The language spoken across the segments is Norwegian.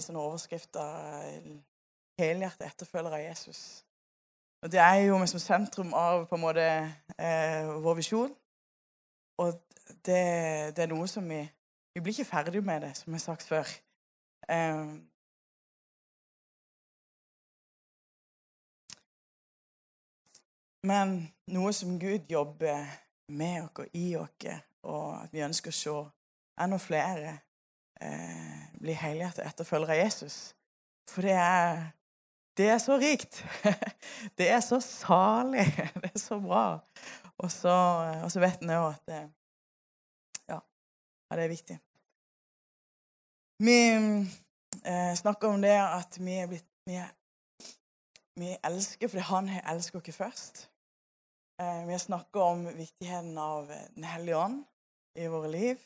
så, sånne overskrifter er liksom 'Helhjertet etterfølger av Jesus'. Og Det er jo som sentrum av på en måte eh, vår visjon. Og det, det, er noe som vi Vi blir ikke ferdig med det, som jeg har sagt før. Eh, men noe som Gud jobber med oss og i oss, og at vi ønsker å se enda flere eh, bli helhjertet etterfølger av Jesus. For det er det er så rikt. Det er så salig. Det er så bra. Og så, og så vet en òg at det, ja, det er viktig. Vi eh, snakker om det at vi er blitt Vi, vi elsker fordi Han har elsket oss først. Eh, vi har snakket om viktigheten av Den hellige ånd i våre liv.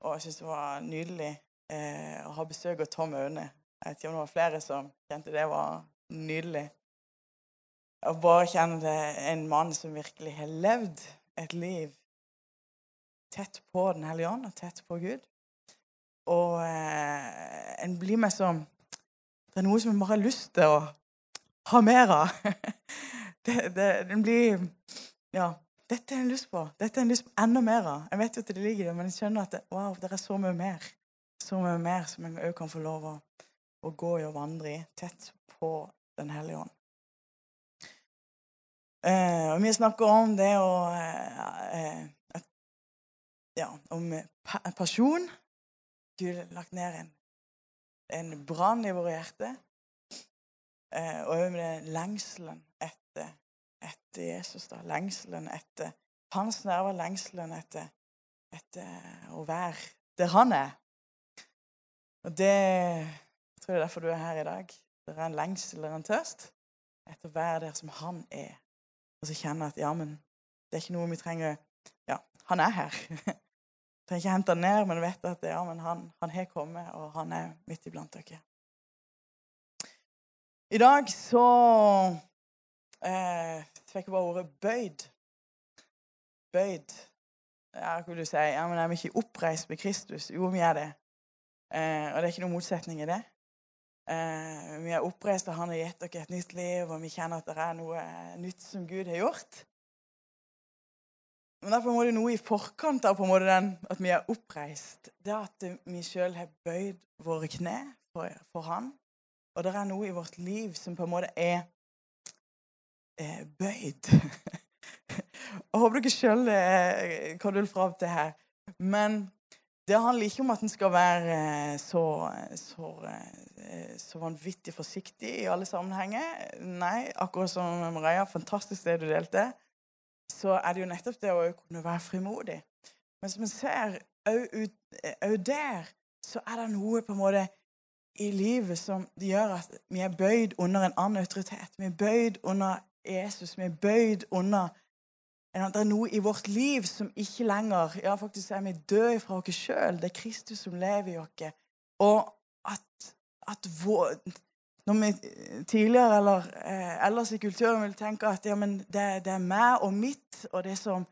Og jeg syns det var nydelig eh, å ha besøk av Tom Aune. Jeg vet ikke om det var flere som kjente det var nydelig. Å bare kjenne en mann som virkelig har levd et liv tett på Den hellige ånd og tett på Gud. Og eh, en blir med som Det er noe som en bare har lyst til å ha mer av. det, det, den blir Ja. Dette har jeg lyst på. Dette har jeg lyst på enda mer av. Jeg vet jo at det ligger der, men jeg skjønner at det, wow, det er så mye mer. Så mye mer som jeg òg kan få lov å, å gå i og vandre i. Tett på den hellige ånd. Eh, og vi snakker om det å eh, eh Ja, om pasjon. Gud har lagt ned en, en brann i våre hjerter. Eh, og med den lengselen etter, etter Jesus. da, Lengselen etter Hans nerver, lengselen etter, etter å være der han er. Og det tror jeg er derfor du er her i dag. Det er en lengsel eller en tørst etter å være der som han er. Og så kjenne at ja, men det er ikke noe vi trenger Ja, han er her. Trenger ikke hente han ned, men vet at ja, men han, han har kommet, og han er midt iblant dere. I dag så eh, fikk jeg bare ordet 'bøyd'. Bøyd. Ja, hva vil du si? Ja, men Er vi ikke oppreist med Kristus? Jo, vi er det. Eh, og det er ikke noen motsetning i det. Eh, vi er oppreist, og han har gitt dere et nytt liv, og vi kjenner at det er noe nytt som Gud har gjort. Men det er på en måte noe i forkant av den, at vi er oppreist. Det er at vi sjøl har bøyd våre kne for, for, Han. Og det er noe i vårt liv som på en måte er eh, bøyd. Jeg håper dere sjøl eh, kan dulre fram til her. Men det handler ikke om at en skal være eh, så, så, eh, så, vanvittig forsiktig i alle sammenhenger. Nei, akkurat som Maria, fantastisk det du delte, så er det jo nettopp det å kunne være frimodig. Men som en ser òg der, så er det noe på en måte i livet som gjør at vi er bøyd under en annen autoritet. Vi er bøyd under Jesus. Vi er bøyd under det er noe i vårt liv som ikke lenger Ja, faktisk er vi døde fra oss sjøl. Det er Kristus som lever i oss. Og at, at vår, når vi tidligere eller eh, ellers i kulturen vil tenke at ja, det, det, er meg og mitt og det som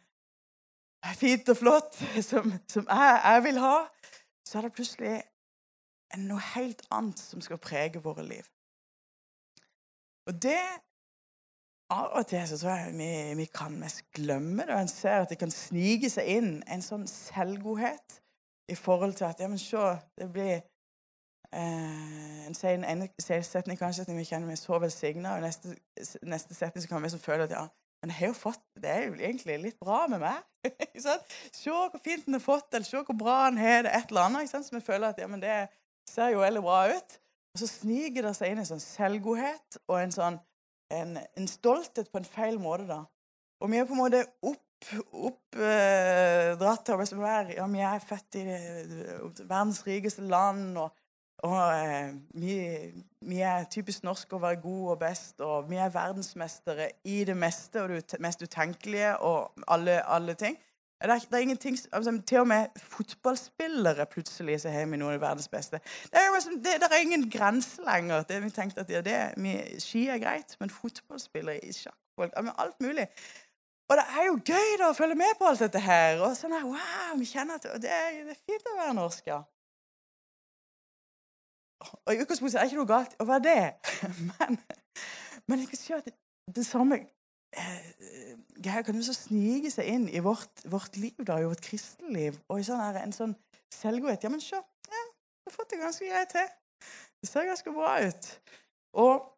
er fint og flott, som, som jeg, jeg, vil ha, så er det plutselig noe helt annet som skal prege våre liv. Og det av og til så tror jeg vi, vi kan mest glemme det. Og en ser at det kan snike seg inn en sånn selvgodhet i forhold til at Ja, men se, det blir eh, En sier en ene setning kanskje at vi kjenner vi så velsigna, og neste, neste setning så kan vi føle at ja, men jeg har jo fått Det er jo egentlig litt bra med meg. se hvor fint han har fått det, eller se hvor bra han har det, et eller annet. Ikke sant? Så vi føler at ja, men det ser jo veldig bra ut. Og så sniker det seg inn en sånn selvgodhet og en sånn en, en, stolthet på en feil måte, da. Og vi er på en måte oppdratt opp, uh, til å være Ja, vi er født i uh, verdens rikeste land, og, og eh, vi, vi, er typisk norske å være gode og best, og vi er verdensmestere i det meste og det mest utenkelige og alle, alle ting. Det er, det er ingenting, altså, Til og med fotballspillere plutselig så har vi noen av verdens beste. Det er, liksom, det, det er ingen grense lenger. Det, vi tenkte at ja, det, vi, Ski er greit, men fotballspillere i sjakkfolk ja, Alt mulig. Og det er jo gøy da å følge med på alt dette her. Og sånn wow, vi kjenner at det er, det er fint å være norsk, ja. Og i utgangspunktet er det ikke noe galt å være det. Men, men jeg kan si at det samme eh, Geir kan så snike seg inn i vårt, vårt liv, da, i vårt kristenliv. Og i sånn her, en sånn selvgodhet. Ja, men se, ja, jeg har fått det ganske greit til. Det ser ganske bra ut. Og,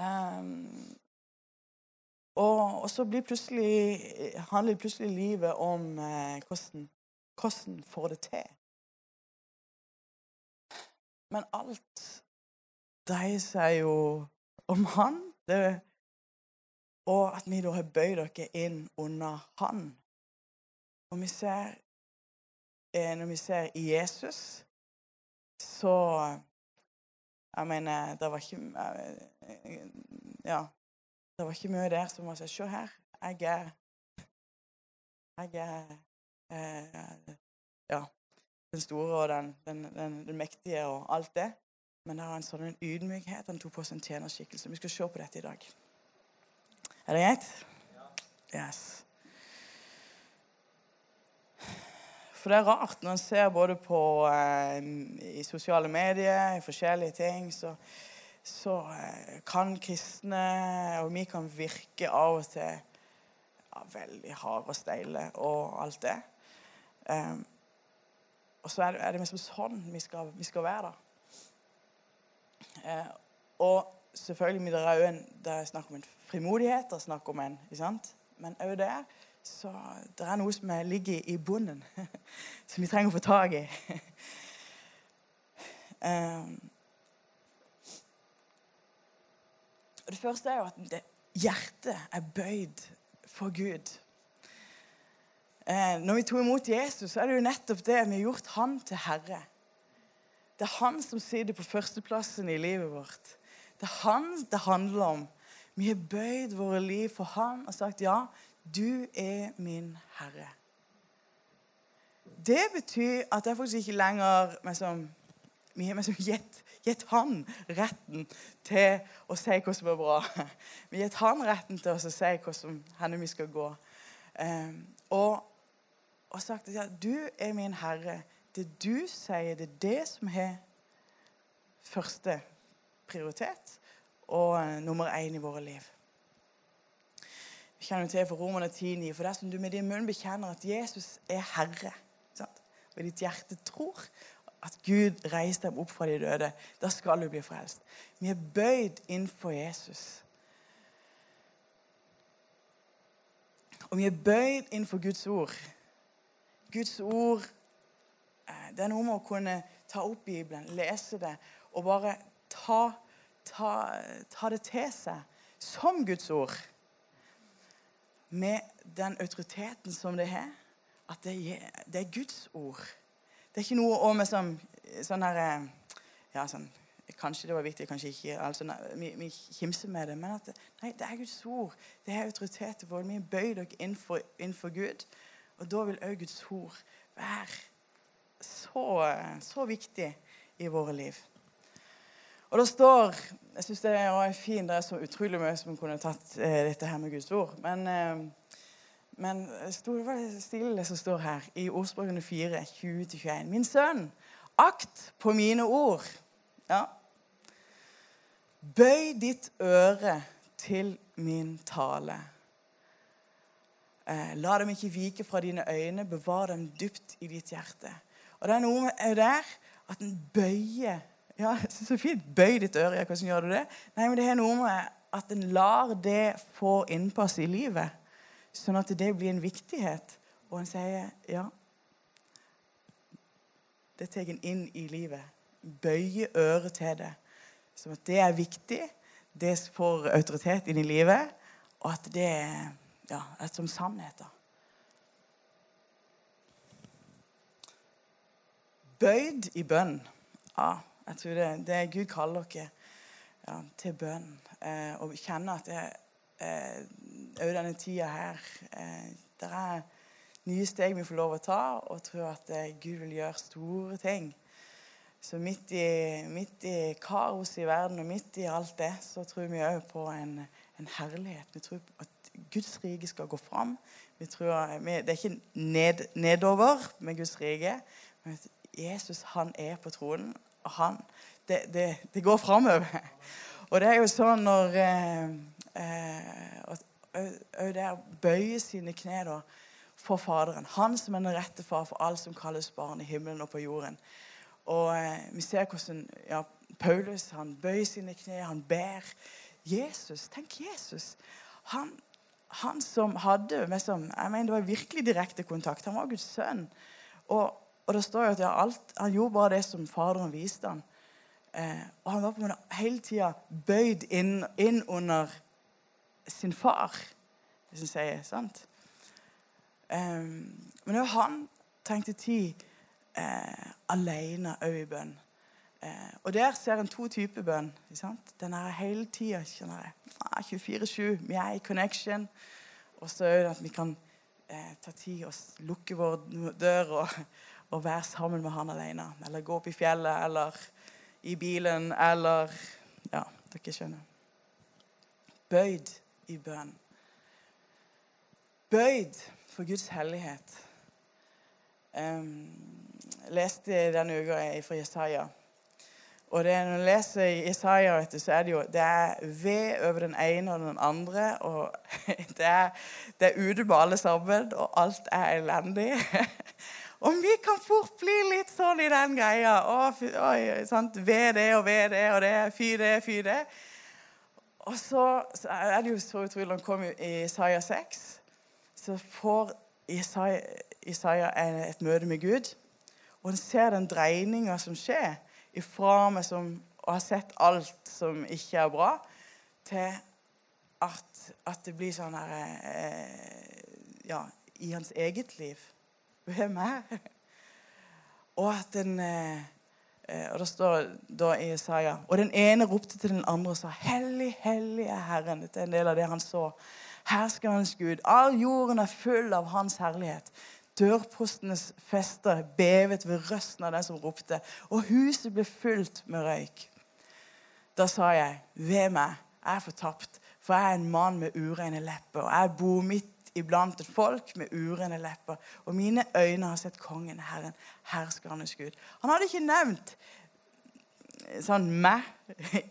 um, og, og, så plutselig, handler plutselig livet om eh, hvordan, hvordan får det til. Men alt dreier seg jo om han. Det, og at vi da har bøyd dere inn under han. Og vi ser, eh, når vi ser i Jesus, så Jeg mener, det var ikke eh, Ja. Det var ikke mye der som var sånn Se her, jeg er Jeg er eh, Ja den store og den, den, den, den, mektige og alt det. Men det var en sånn ydmykhet. Han tok på seg en tjenerskikkelse. Vi skal se på dette i dag. Er det greit? Yes. For det er rart når en ser både på eh, i sosiale medier, i forskjellige ting, så, så eh, kan kristne og vi kan virke av og til ja, veldig harde og steile og alt det. Eh, og så er det, er det liksom sånn vi skal, vi skal være, da. Eh, og selvfølgelig det er, en, det er snakk om en frimodighet, det er snakk om en ikke sant? Men òg der så det er noe som ligger i bunnen, som vi trenger å få tak i. um, Det første er jo at hjertet er bøyd for Gud. Eh, når vi tok imot Jesus, så er det jo nettopp det vi har gjort han til herre. Det er han som sitter på førsteplassen i livet vårt. Det er han det handler om. Vi har bøyd våre liv for han og sagt ja, du er min herre. Det betyr at er faktisk ikke lenger Vi har liksom gitt han retten til å si hva som er bra. Vi har gitt han retten til å si hvordan vi skal gå. Um, og og sagt at ja, du er min herre. Det du sier, det er det som har første prioritet og uh, nummer én i våre liv. Vi kjenner til for Romerne 10,9. For dersom du med din munn bekjenner at Jesus er Herre, sant? og ditt hjerte tror at Gud reiste dem opp fra de døde, da skal du bli frelst. Vi er bøyd innenfor Jesus. Og vi er bøyd innenfor Guds ord. Guds ord eh, Det er noe med å kunne ta opp Bibelen, lese det og bare ta, ta, ta det til seg som Guds ord. Med den autoriteten som det har. At det, det, er Guds ord. Det er ikke noe om som sånn her eh, ja, sånn, Kanskje det var viktig, kanskje ikke. Altså, vi, vi kimser med det. Men at nei, det er Guds ord. Det er autoritet. Vi bøyer dere innenfor, innenfor Gud. Og da vil òg Guds ord være så, så, viktig i våre liv. Og det står Jeg syns det er fint, det er så utrolig mye som kunne tatt eh, dette her med Guds ord. Men, eh, men stod, det var stille som står her i Ordspråkene 4, 20-21. Min sønn, akt på mine ord. Ja. Bøy ditt øre til min tale. Eh, la dem ikke vike fra dine øyne, bevar dem dypt i ditt hjerte. Og det er noe der at en bøyer Ja, så fint. Bøy ditt øre. Hvordan gjør du det? Nei, men Det er noe med at en lar det få innpass i livet, sånn at det blir en viktighet. Og en sier ja. Det tar en inn i livet. Bøye øret til det. Som at det er viktig. Det får autoritet inn i livet. Og at det er ja, et som sannheter. Bøyd i bønn. Ja, jeg tror det, det Gud kaller dere ja, til bønn. Eh, og kjenne at det eh, òg denne tida her eh, Det er nye steg vi får lov å ta, og tror at eh, Gud vil gjøre store ting. Så midt i, midt i kaos i verden og midt i alt det, så tror vi òg på en, en herlighet. Vi tror at Guds rike skal gå fram. Tror, det er ikke ned, nedover med Guds rike. Men at Jesus han er på tronen. Han. Det, det, det går framover. Og det er jo sånn når eh, eh, det å bøye sine kne da, for Faderen. Han som er den rette far for alt som kalles barn i himmelen og på jorden. Og eh, Vi ser hvordan ja, Paulus han bøyer sine kne, han ber. Jesus, tenk Jesus. Han, han som hadde som, jeg mener Det var virkelig direkte kontakt. Han var Guds sønn. Og, og det står jo at ja, alt, han gjorde bare det som Faderen viste han. Eh, og han var på en måte hele tida bøyd inn, inn, under sin far, hvis en sier sant? Eh, men òg han trengte tid eh, alene òg i bønn. Eh, og der ser en to typer bønn. Sant? Den er hele tida 24-7. Vi er i connection. Og så er det at vi kan eh, ta tid og lukke vår dør og, og, være sammen med han alene. Eller gå opp i fjellet, eller i bilen, eller Ja, dere skjønner. Bøyd i bønn. Bøyd for Guds hellighet. Jeg leste denne uka fra Jesaja. Og det, når du leser du, så er det jo det er ved over den ene og den andre. og Det er, det er ute på alle sammen, og alt er elendig. Og vi kan fort bli litt sånn i den greia. Oi, sant? Ved det og ved det og det. Fy det, fy det. Og så, så er det jo så utrolig han kom i Isaiah 6, så får Isaiah, Isaiah et møte med Gud. Og han ser den dreininga som skjer ifra meg som og har sett alt som ikke er bra, til at, at det blir sånn her eh, Ja, i hans eget liv. Hvem er Og at den eh, eh, Og det står da i Isaiah Og den ene ropte til den andre og sa, 'Hellig, hellig er Herren.' Dette er en del av det han så. Herskerens Gud. All jorden er full av Hans herlighet. Dørpostenes fester bevet ved røsten av den som ropte, og huset ble fylt med røyk. Da sa jeg, ved meg, jeg er fortapt, for jeg er en mann med ureine lepper, og jeg bor midt iblant et folk med urene lepper, og mine øyne har sett kongen, Herren, herskernes Gud. Han hadde ikke nevnt sånn meg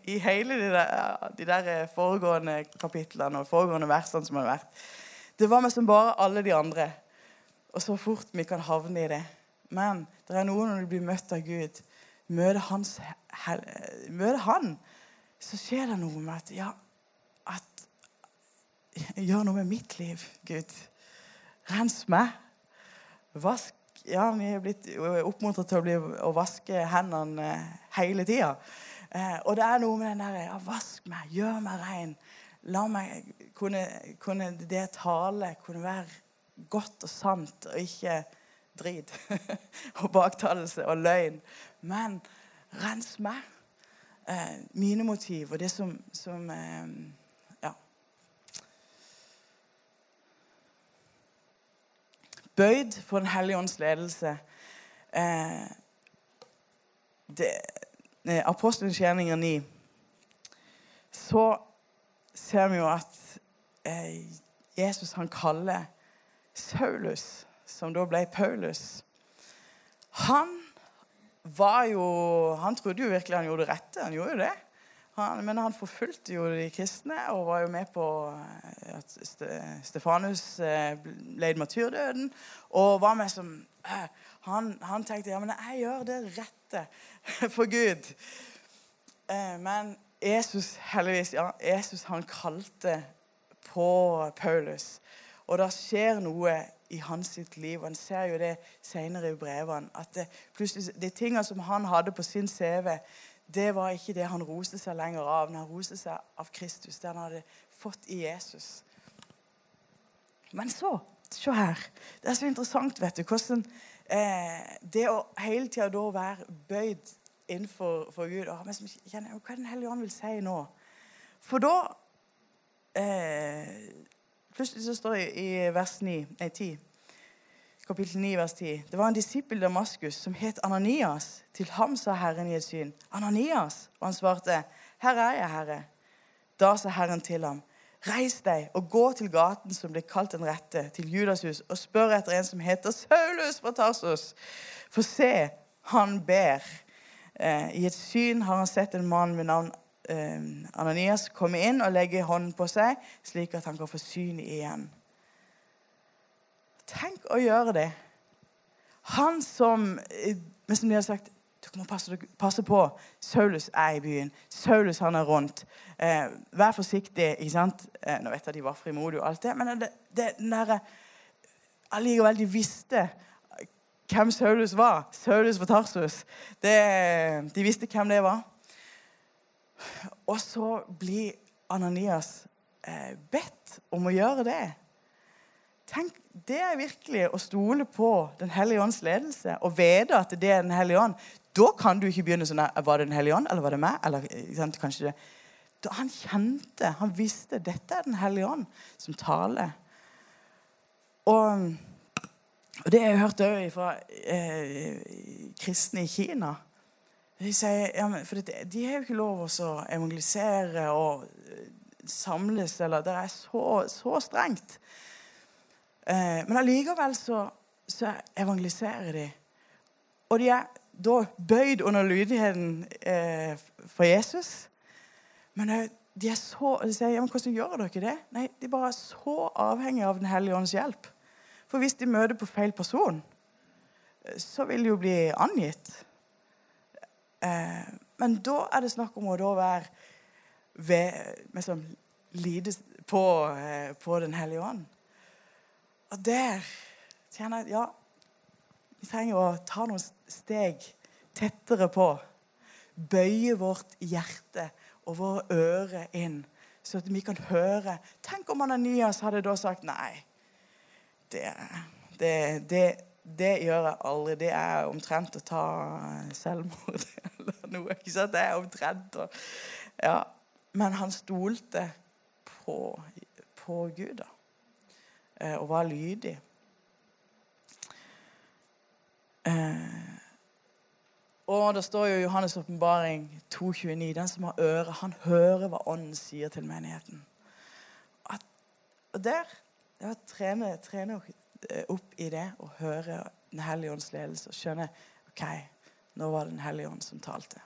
i hele de der, de der foregående kapitlene og foregående versene som har vært. Det var meg som bare alle de andre og så fort vi kan havne i det. Men det er noe når du blir møtt av Gud, møter, hans, møter Han, så skjer det noe med at Ja, Gjør noe med mitt liv, Gud. Rens meg. Vask Ja, vi er blitt oppmuntret til å, bli, å vaske hendene eh, hele tida. Eh, og det er noe med den derre ja, Vask meg, gjør meg rein. La meg kunne, kunne det tale kunne være godt og sant, og ikke drit og baktalelse og løgn. Men rens meg. Eh, mine motiv og det som, som eh, Bøyd for Den hellige ånds ledelse. Eh, det, eh, Apostelens gjerninger 9 så ser vi jo at eh, Jesus han kaller Saulus, som da ble Paulus, han var jo Han trodde jo virkelig han gjorde det rette. Han gjorde jo det. Han, men han forfulgte jo de kristne og var jo med på eh, at Stefanus led matyrdøden. Og var med som eh, han, han, tenkte ja, men jeg gjør det rette for Gud. Men Jesus heldigvis, ja, Jesus han kalte på Paulus. Og det skjer noe i hans sitt liv. Han ser jo det senere i brevene. At det, plutselig, de tingene som han hadde på sin CV, det var ikke det han roste seg lenger av. Han roste seg av Kristus, det han hadde fått i Jesus. Men så Se her. Det er så interessant, vet du, hvordan eh, Det å hele tida da være bøyd innenfor for Gud og, men, kjenner, Hva Den hellige ånd vil si nå? For da eh, Plutselig så står det i vers 9, nei, 10, kapittel 9, vers 10. Det var en disippel Damaskus som het Ananias. Til ham sa Herren i et syn, 'Ananias.' Og han svarte, 'Her er jeg, Herre.' Da sa Herren til ham, 'Reis deg og gå til gaten som ble kalt Den rette, til Judashus, og spør etter en som heter Saulus fra Tarsus.' For se, han ber Eh, I et syn har han sett en mann ved navn eh, Ananias komme inn og legge hånden på seg, slik at han kan få syn igjen. Tenk å gjøre det. Han som eh, som de har sagt dere må passe, passe, på. Saulus er i byen. Saulus han er rundt. Eh, vær forsiktig. ikke sant? Eh, nå vet jeg de var frimodige og alt det, men det, det, den derre Allikevel, de visste hvem Saulus var. Saulus for Tarsus. Det, de visste hvem det var. Og så blir Ananias eh, bedt om å gjøre det. Tenk, Det er virkelig å stole på Den hellige ånds ledelse og vite at det er Den hellige ånd. Da kan du ikke begynne sånn Var det Den hellige ånd, eller var det meg? Eller, sant, kanskje det. Da han kjente, han visste dette er Den hellige ånd som taler. Og, og det har jeg hørt òg fra eh, kristne i Kina. De sier ja, men, for det, de har jo ikke lov å evangelisere og eh, samles, eller Det er så, så strengt. Eh, men allikevel så, så, evangeliserer de. Og de er da bøyd under lydigheten eh, for Jesus. Men de er så, de sier ja, men hvordan gjør dere det? Nei, De er bare så avhengige av Den hellige ånds hjelp. For hvis de møter på feil person, eh, så vil de jo bli angitt. Eh, men da er det snakk om å da være ved, liksom, lide på, eh, på Den hellige ånd. Og der kjenner jeg ja, vi trenger å ta noen steg tettere på. Bøye vårt hjerte og våre ører inn, så at vi kan høre. Tenk om Ananias hadde da sagt nei. Det, det, det, det gjør jeg aldri. Det er omtrent å ta selvmord eller noe. ikke sant? Det er omtrent å Ja. Men han stolte på, på Gud, da. Eh, og var lydig. Eh, og det står jo i Johannes' åpenbaring 2,29.: Den som har øre, han hører hva Ånden sier til menigheten. At, og der det var trene, trene opp i det og høre Den hellige ånds ledelse og skjønne OK, nå var det Den hellige ånd som talte.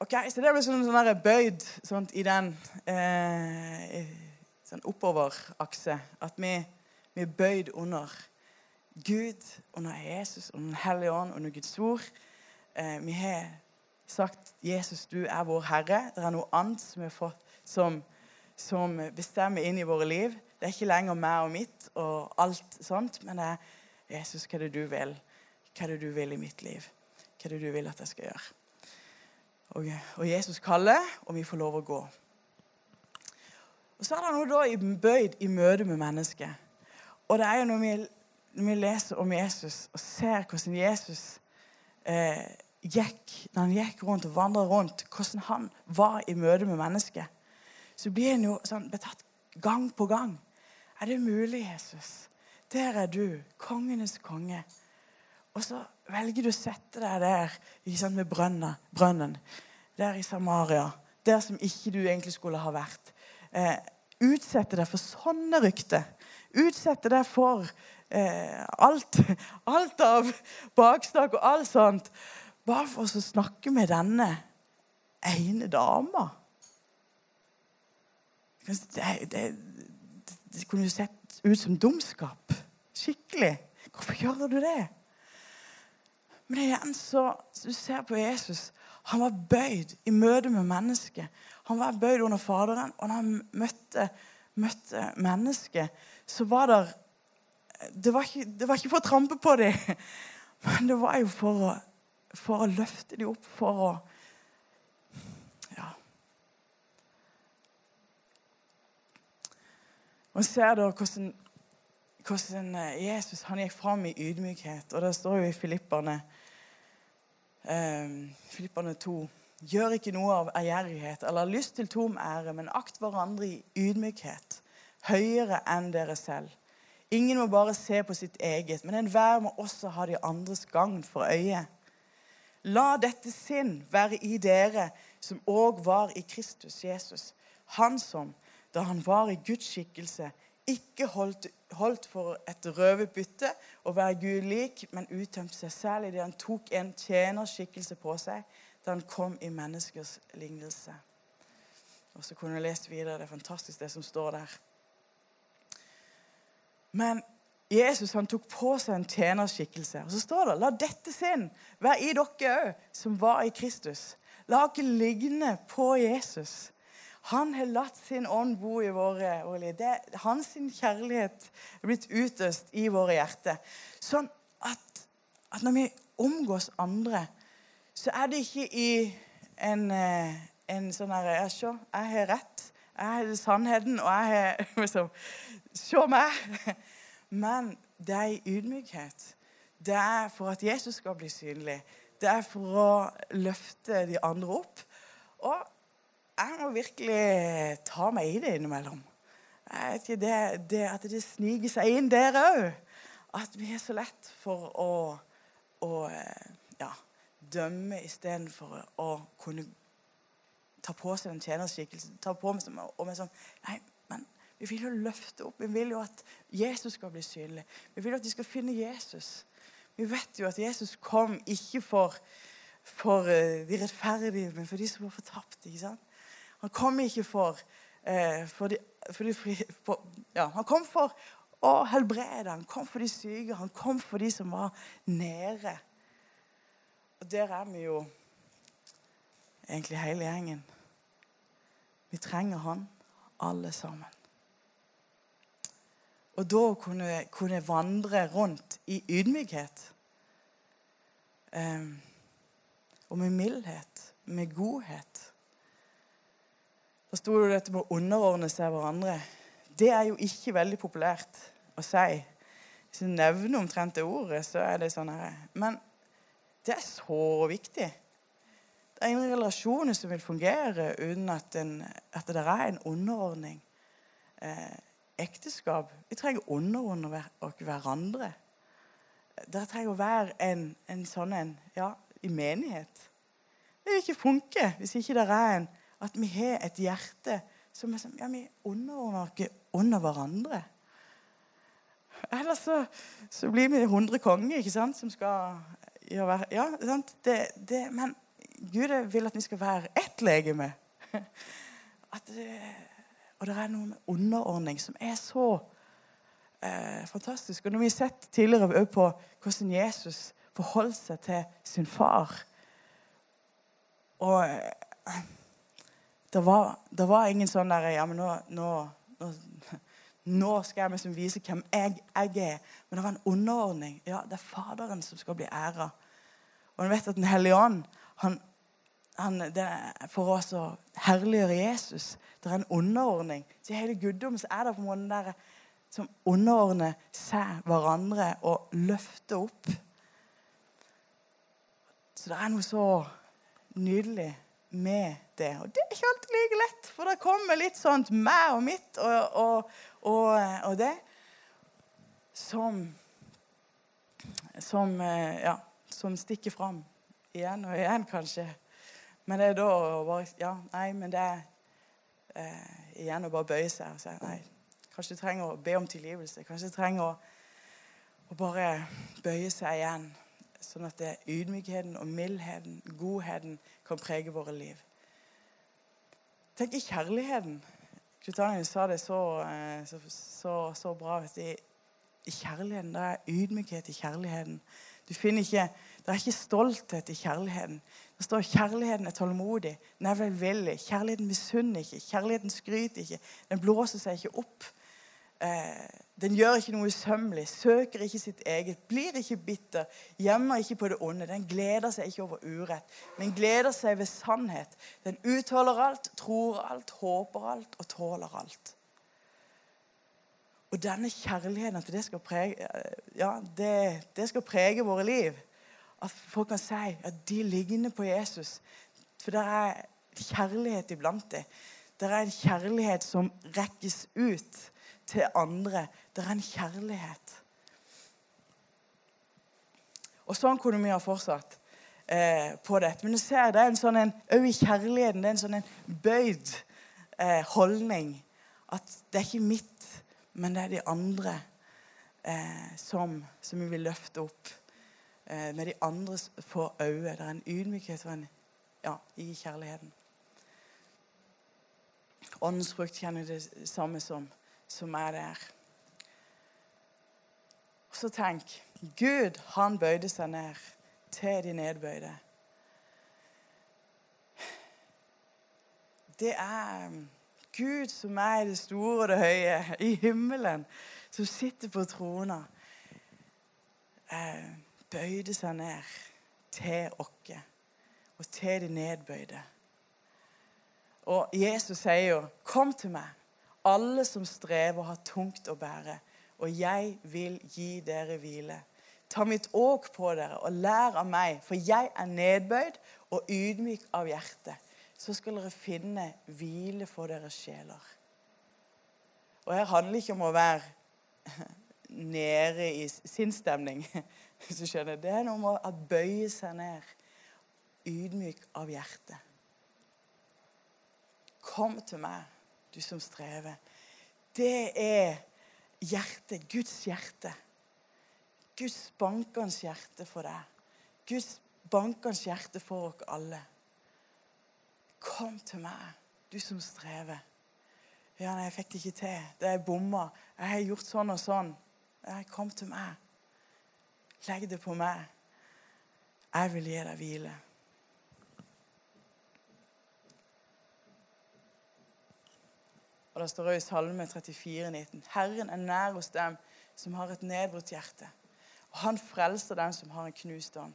Ok, Så det ble sånn, sånn bøyd sånn, i den eh, sånn oppoverakse. At vi, vi, er bøyd under Gud, under Jesus, under Den hellige ånd, under Guds ord. Eh, vi har sagt 'Jesus, du er vår Herre'. Det er noe annet som, fått, som, som bestemmer inn i våre liv. Det er ikke lenger meg og mitt og alt sånt, men det er 'Jesus, hva er det du vil? Hva er det du vil i mitt liv? Hva er det du vil at jeg skal gjøre?' Og, og Jesus kaller, og vi får lov å gå. Og så er det noe da bøyd i møte med mennesket. Og det er jo når vi, når vi leser om Jesus og ser hvordan Jesus eh, gikk når han gikk rundt og vandra rundt, hvordan han var i møte med mennesket, så blir han jo sånn betatt gang på gang. Er det mulig, Jesus? Der er du, kongenes konge. Og så velger du å sette deg der sant, med brønnen, der i Samaria. Der som ikke du egentlig skulle ha vært eh, utsette deg for sånne rykter. Utsette deg for eh, alt, alt av baksnakk og alt sånt. Bare for å snakke med denne ene dama. Det, det, det kunne jo sett ut som dumskap. Skikkelig. Hvorfor gjør du det? Men igjen så, du ser på Jesus han var bøyd i møte med mennesket. Han var bøyd under Faderen, og når han møtte, møtte mennesket, så var det det var, ikke, det var ikke for å trampe på dem, men det var jo for å, for å løfte dem opp, for å Ja. Og ser da hvordan, hvordan Jesus han gikk fram i ydmykhet. Og det står jo i Filipperne eh, Filipperne 2. Gjør ikke noe av ærgjerrighet eller lyst til tom ære, men akt hverandre i ydmykhet, høyere enn dere selv. Ingen må bare se på sitt eget, men enhver må også ha de andres gagn for øye. La dette sinn være i dere som òg var i Kristus Jesus. Han som, da han var i Guds skikkelse, ikke holdt det holdt for et røverbytte å være Gud lik, men uttømte seg selv idet han tok en tjenerskikkelse på seg da han kom i menneskers lignelse. Og så kunne jeg lest videre. Det er fantastisk, det som står der. Men Jesus han tok på seg en tjenerskikkelse. Og så står det La dette sinn være i dere òg, som var i Kristus. La dere ligne på Jesus. Han har latt sin ånd bo i våre, våre liv. Hans kjærlighet er blitt utøst i våre hjerter. Sånn at, at, når vi omgås andre, så er det ikke i en, eh, en sånn herre ja, Se, jeg har rett. Jeg har sannheten, og jeg har liksom, Se meg! Men det er i ydmykhet. Det er for at Jesus skal bli synlig. Det er for å løfte de andre opp. Og jeg må virkelig ta meg i det innimellom. Jeg vet ikke, det, det At det sniker seg inn der òg. At vi er så lett for å, å ja, dømme istedenfor å kunne ta på seg den tjenerskikkelsen. Ta på meg som, og med sånn Nei, men vi vil jo løfte opp. Vi vil jo at Jesus skal bli synlig. Vi vil jo at de skal finne Jesus. Vi vet jo at Jesus kom ikke for, for eh, de rettferdige, men for de som var fortapte. ikke sant? Han kom ikke for, eh, for, de, for, de fri, for ja, Han kom for å helbrede. Han kom for de syke. Han kom for de som var nede. Og der er vi jo egentlig hele gjengen. Vi trenger han, alle sammen. Og da kunne, kunne vandre rundt i ydmykhet. Um, og med mildhet, med godhet. Da sto det dette med å underordne seg hverandre. Det er jo ikke veldig populært å si. Hvis du nevner omtrent det ordet, så er det sånn her. Men det er så viktig. Det er ingen relasjoner som vil fungere uten at, en, at det er en underordning. Eh, ekteskap Vi trenger å underordne hverandre. Det trenger å være en, en sånn en ja, i menighet. Det vil ikke funke hvis ikke det er en at vi har et hjerte som er sånn Ja, vi underordner under hverandre. Ellers så, så, blir vi 100 konger ikke sant, som skal gjøre Ja, sant? Det, det, men Gud vil at vi skal være ett legeme. At, og det er noe med underordning som er så eh, fantastisk. Og når vi har sett tidligere på hvordan Jesus forholdt seg til sin far og eh, det var, det var, ingen sånn der Ja, men nå, nå, nå, nå skal jeg liksom vise hvem jeg, jeg, er. Men det var en underordning. Ja, det er Faderen som skal bli æra. Og du vet at Den hellige ånd han, han, For oss å herliggjøre Jesus Det er en underordning. Til hele guddommen er det på en måte der som underordner seg hverandre og løfter opp. Så det er noe så nydelig med det. Og det er ikke alltid like lett, for det kommer litt sånt meg og mitt og, og, og, og det som som, eh, ja, som stikker fram igjen og igjen, kanskje. Men det er da å bare Ja, nei, men det er eh, igjen å bare bøye seg og si nei. Kanskje du trenger å be om tilgivelse. Kanskje du trenger å, å bare bøye seg igjen. Sånn at det er ydmykheten og mildheten, godheten, kan prege våre liv. Tenk i kjærligheten. Knut sa det så, eh, så, så, så bra. I, I kjærligheten. Det er ydmykhet i kjærligheten. Du finner ikke, Det er ikke stolthet i kjærligheten. Det står kjærligheten er tålmodig, den er velvillig. Kjærligheten misunner ikke, kjærligheten skryter ikke. Den blåser seg ikke opp. Eh, den gjør ikke noe usømmelig, søker ikke sitt eget, blir ikke bitter, gjemmer ikke på det onde. Den gleder seg ikke over urett, men gleder seg ved sannhet. Den utholder alt, tror alt, håper alt og tåler alt. Og denne kjærligheten, at det skal prege, ja, det, det skal prege våre liv. At folk kan si at de ligner på Jesus. For det er kjærlighet iblant dem. Det er en kjærlighet som rekkes ut til andre. Det er en kjærlighet. Og sånn kunne vi ha fortsatt eh, på dette. Men du ser, det er en sånn en, i kjærligheten det er en sånn en bøyd eh, holdning. At det er ikke mitt, men det er de andre. eh, som, som vi vil løfte opp. Eh, med de andre for øye. Det er en ydmykhet en, ja, i kjærligheten. Åndens frukt kjenner det samme som, som er der. Og så tenk Gud, han bøyde seg ned til de nedbøyde. Det er Gud som er i det store og det høye, i himmelen, som sitter på trona, eh, bøyde seg ned til oss og til de nedbøyde. Og Jesus sier jo, 'Kom til meg, alle som strever og har tungt å bære, og jeg vil gi dere hvile.' Ta mitt åk på dere og lær av meg, for jeg er nedbøyd og ydmyk av hjerte. Så skal dere finne hvile for deres sjeler. Og her handler det ikke om å være nede i sinnsstemning, hvis du skjønner. Det er noe med å bøye seg ned, ydmyk av hjerte. Kom til meg, du som strever. Det er hjertet, Guds hjerte. Guds bankende hjerte for deg. Guds bankende hjerte for oss alle. Kom til meg, du som strever. Ja, nei, jeg fikk det ikke til. Det er bomma. Jeg har gjort sånn og sånn. Nei, kom til meg. Legg det på meg. Jeg vil gi deg hvile. Og Det står også i Salme 34, 19. Herren er nær hos dem som har et nedbrutt hjerte. Og han frelser dem som har en knust ånd.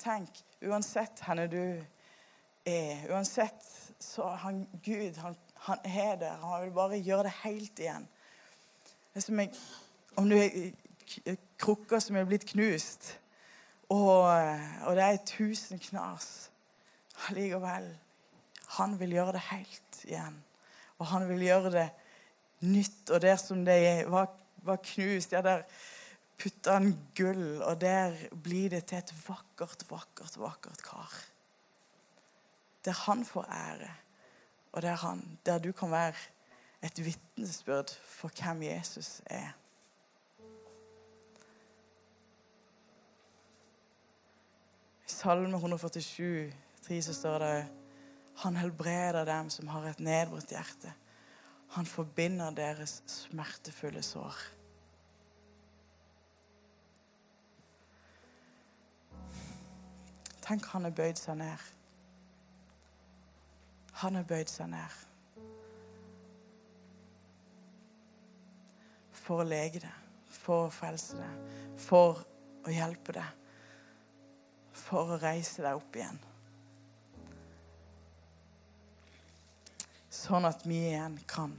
Tenk, uansett hvor du er, uansett så han Gud han, han er der. Han vil bare gjøre det helt igjen. Det er som jeg, om du er krukker som er blitt knust, og, og det er tusen knas Allikevel Han vil gjøre det helt igjen. Og han vil gjøre det nytt. Og der som det var, var knust, ja, der putter han gull, og der blir det til et vakkert, vakkert, vakkert kar. Der han får ære, og der, han, der du kan være et vitnesbyrd for hvem Jesus er. I Salme 147, 3, så står det han helbreder dem som har et nedbrutt hjerte. Han forbinder deres smertefulle sår. Tenk, han har bøyd seg ned. Han har bøyd seg ned. For å lege det, for å frelse det, for å hjelpe det. For å reise deg opp igjen. Sånn at vi igjen kan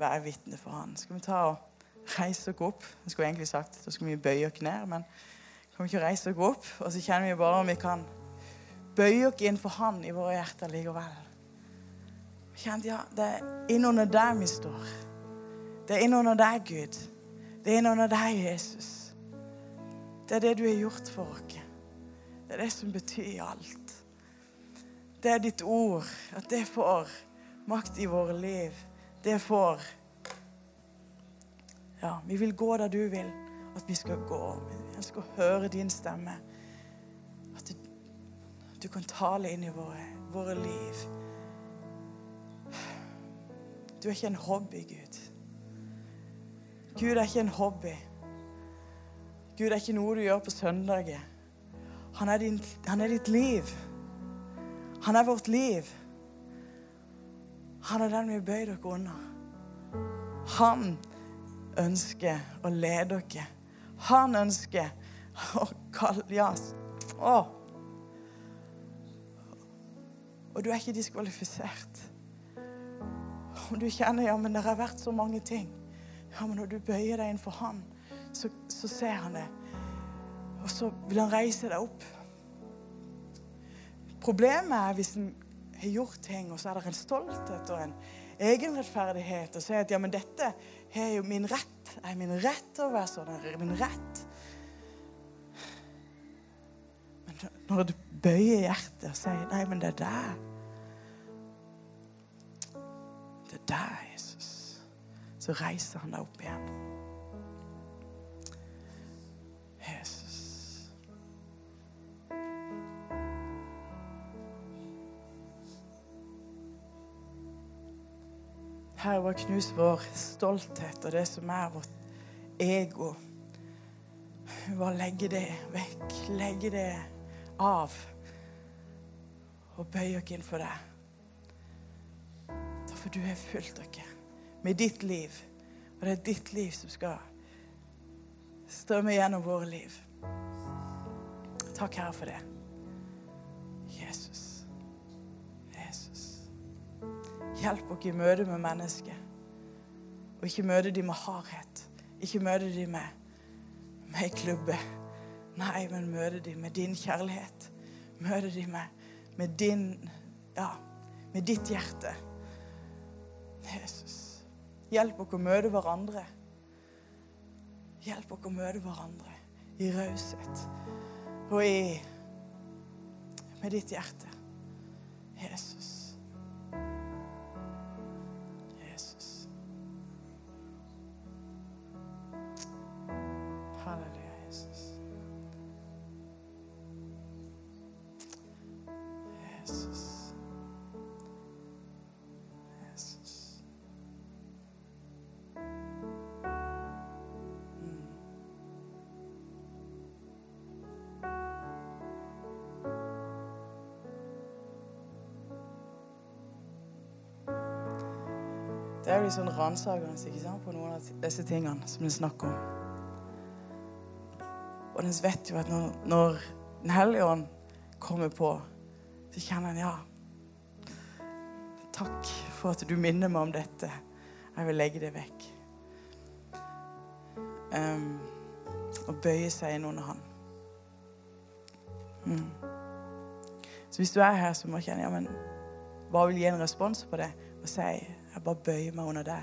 være vitne for Han. Skal vi ta og reise oss opp? Jeg skulle egentlig sagt da skal vi bøye oss ned, men kan vi ikke reise oss opp? Og så kjenner vi bare om vi kan bøye oss inn for Han i våre hjerter likevel. Kjent, ja, Det er innunder deg vi står. Det er innunder deg, Gud. Det er innunder deg, Jesus. Det er det du har gjort for oss. Det er det som betyr alt. Det er ditt ord, at det får makt i våre liv, det får Ja, vi vil gå der du vil at vi skal gå. Vi ønsker å høre din stemme. At du, du kan tale inn i våre, våre liv. Du er ikke en hobby, Gud. Gud er ikke en hobby. Gud er ikke noe du gjør på søndager. Han han er ditt liv. Han er vårt liv. Han er den vi bøyer dere under. Han ønsker å lede dere. Han ønsker å kalle Ja. Å. Og du er ikke diskvalifisert. Og du kjenner ja, men det har vært så mange ting. Ja, men når du bøyer deg inn for Han, så, så ser han det. Og så vil han reise deg opp. Problemet er hvis en har gjort ting, og så er det en stolthet og en egenrettferdighet. Og sier at ja, men dette er jo min rett. Er min rett å være sånn? Er min rett? Men når du bøyer hjertet og sier nei, men det er deg. Det er deg, Jesus. Så reiser han deg opp igjen. Herre, bare knus vår stolthet og det som er vårt ego. Bare legge det vekk. Legge det av. Og bøye oss inn for deg. For du har fulgt dere med ditt liv. Og det er ditt liv som skal strømme gjennom våre liv. Takk, Herre, for det. Hjelp oss i møte med mennesker. Og ikke møte dem med hardhet. Ikke møte dem med, med klubbe. Nei, men møte dem med din kjærlighet. Møte dem med, med din Ja, med ditt hjerte. Jesus. Hjelp oss å møte hverandre. Hjelp oss å møte hverandre i raushet og i med ditt hjerte. Jesus. Det er litt sånn ransakende på noen av disse tingene som vi snakker om. Og den vet jo at når, når Den hellige ånd kommer på, så kjenner en ja. Takk for at du minner meg om dette. Jeg vil legge det vekk. Um, og bøye seg inn under han. Mm. Så hvis du er her, så må du kjenne ja, men hva vil gi en respons på det og si jeg bare bøyer meg under det.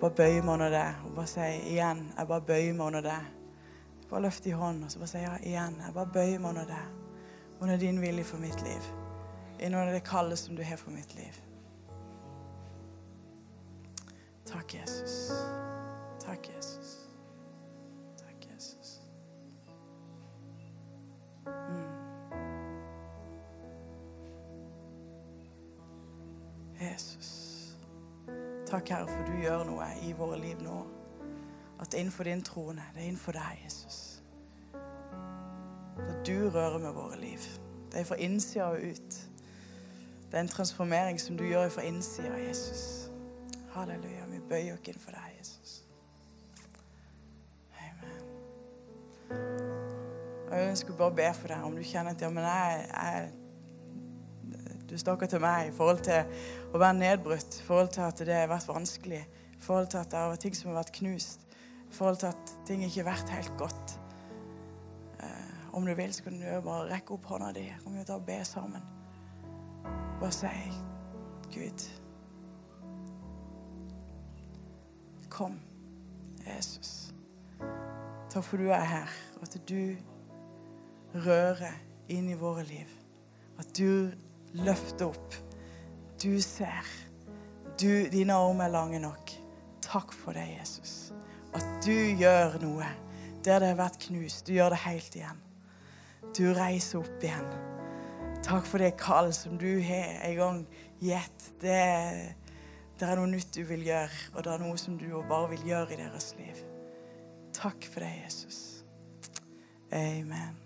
Bare bøyer meg under det. Og bare sier igjen jeg bare bøyer meg under det. Bare løft i hånden og så bare si ja, igjen. Jeg bare bøyer meg under det. Under din vilje for mitt liv. Under det kallet som du har for mitt liv. Takk, Jesus. Takk, Jesus. Takk, Jesus. Mm. Jesus. Takk, Herre, for du gjør noe i våre liv nå. At det er innenfor din trone, det er innenfor deg, Jesus. At du rører med våre liv. Det er fra innsida og ut. Det er en transformering som du gjør fra innsida, Jesus. Halleluja. Vi bøyer oss inn for deg, Jesus. Amen. Og Jeg ønsker bare å be for deg om du kjenner at ja, men jeg, jeg du snakker til meg i forhold til å være nedbrutt, i forhold til at det har vært vanskelig, i forhold til at det har vært ting som har vært knust, i forhold til at ting ikke har vært helt godt. Eh, om du vil, så kan du bare rekke opp hånda di. Kan vi ta og be sammen? Bare si, Gud Kom, Jesus. Takk for du er her, og at du rører inn i våre liv. At du løfter opp. Du ser. Du, dine armer er lange nok. Takk for det, Jesus. At du gjør noe der det har vært knust. Du gjør det helt igjen. Du reiser opp igjen. Takk for det kall som du har en gang gitt. Det, det er noe nytt du vil gjøre, og det er noe som du bare vil gjøre i deres liv. Takk for det, Jesus. Amen.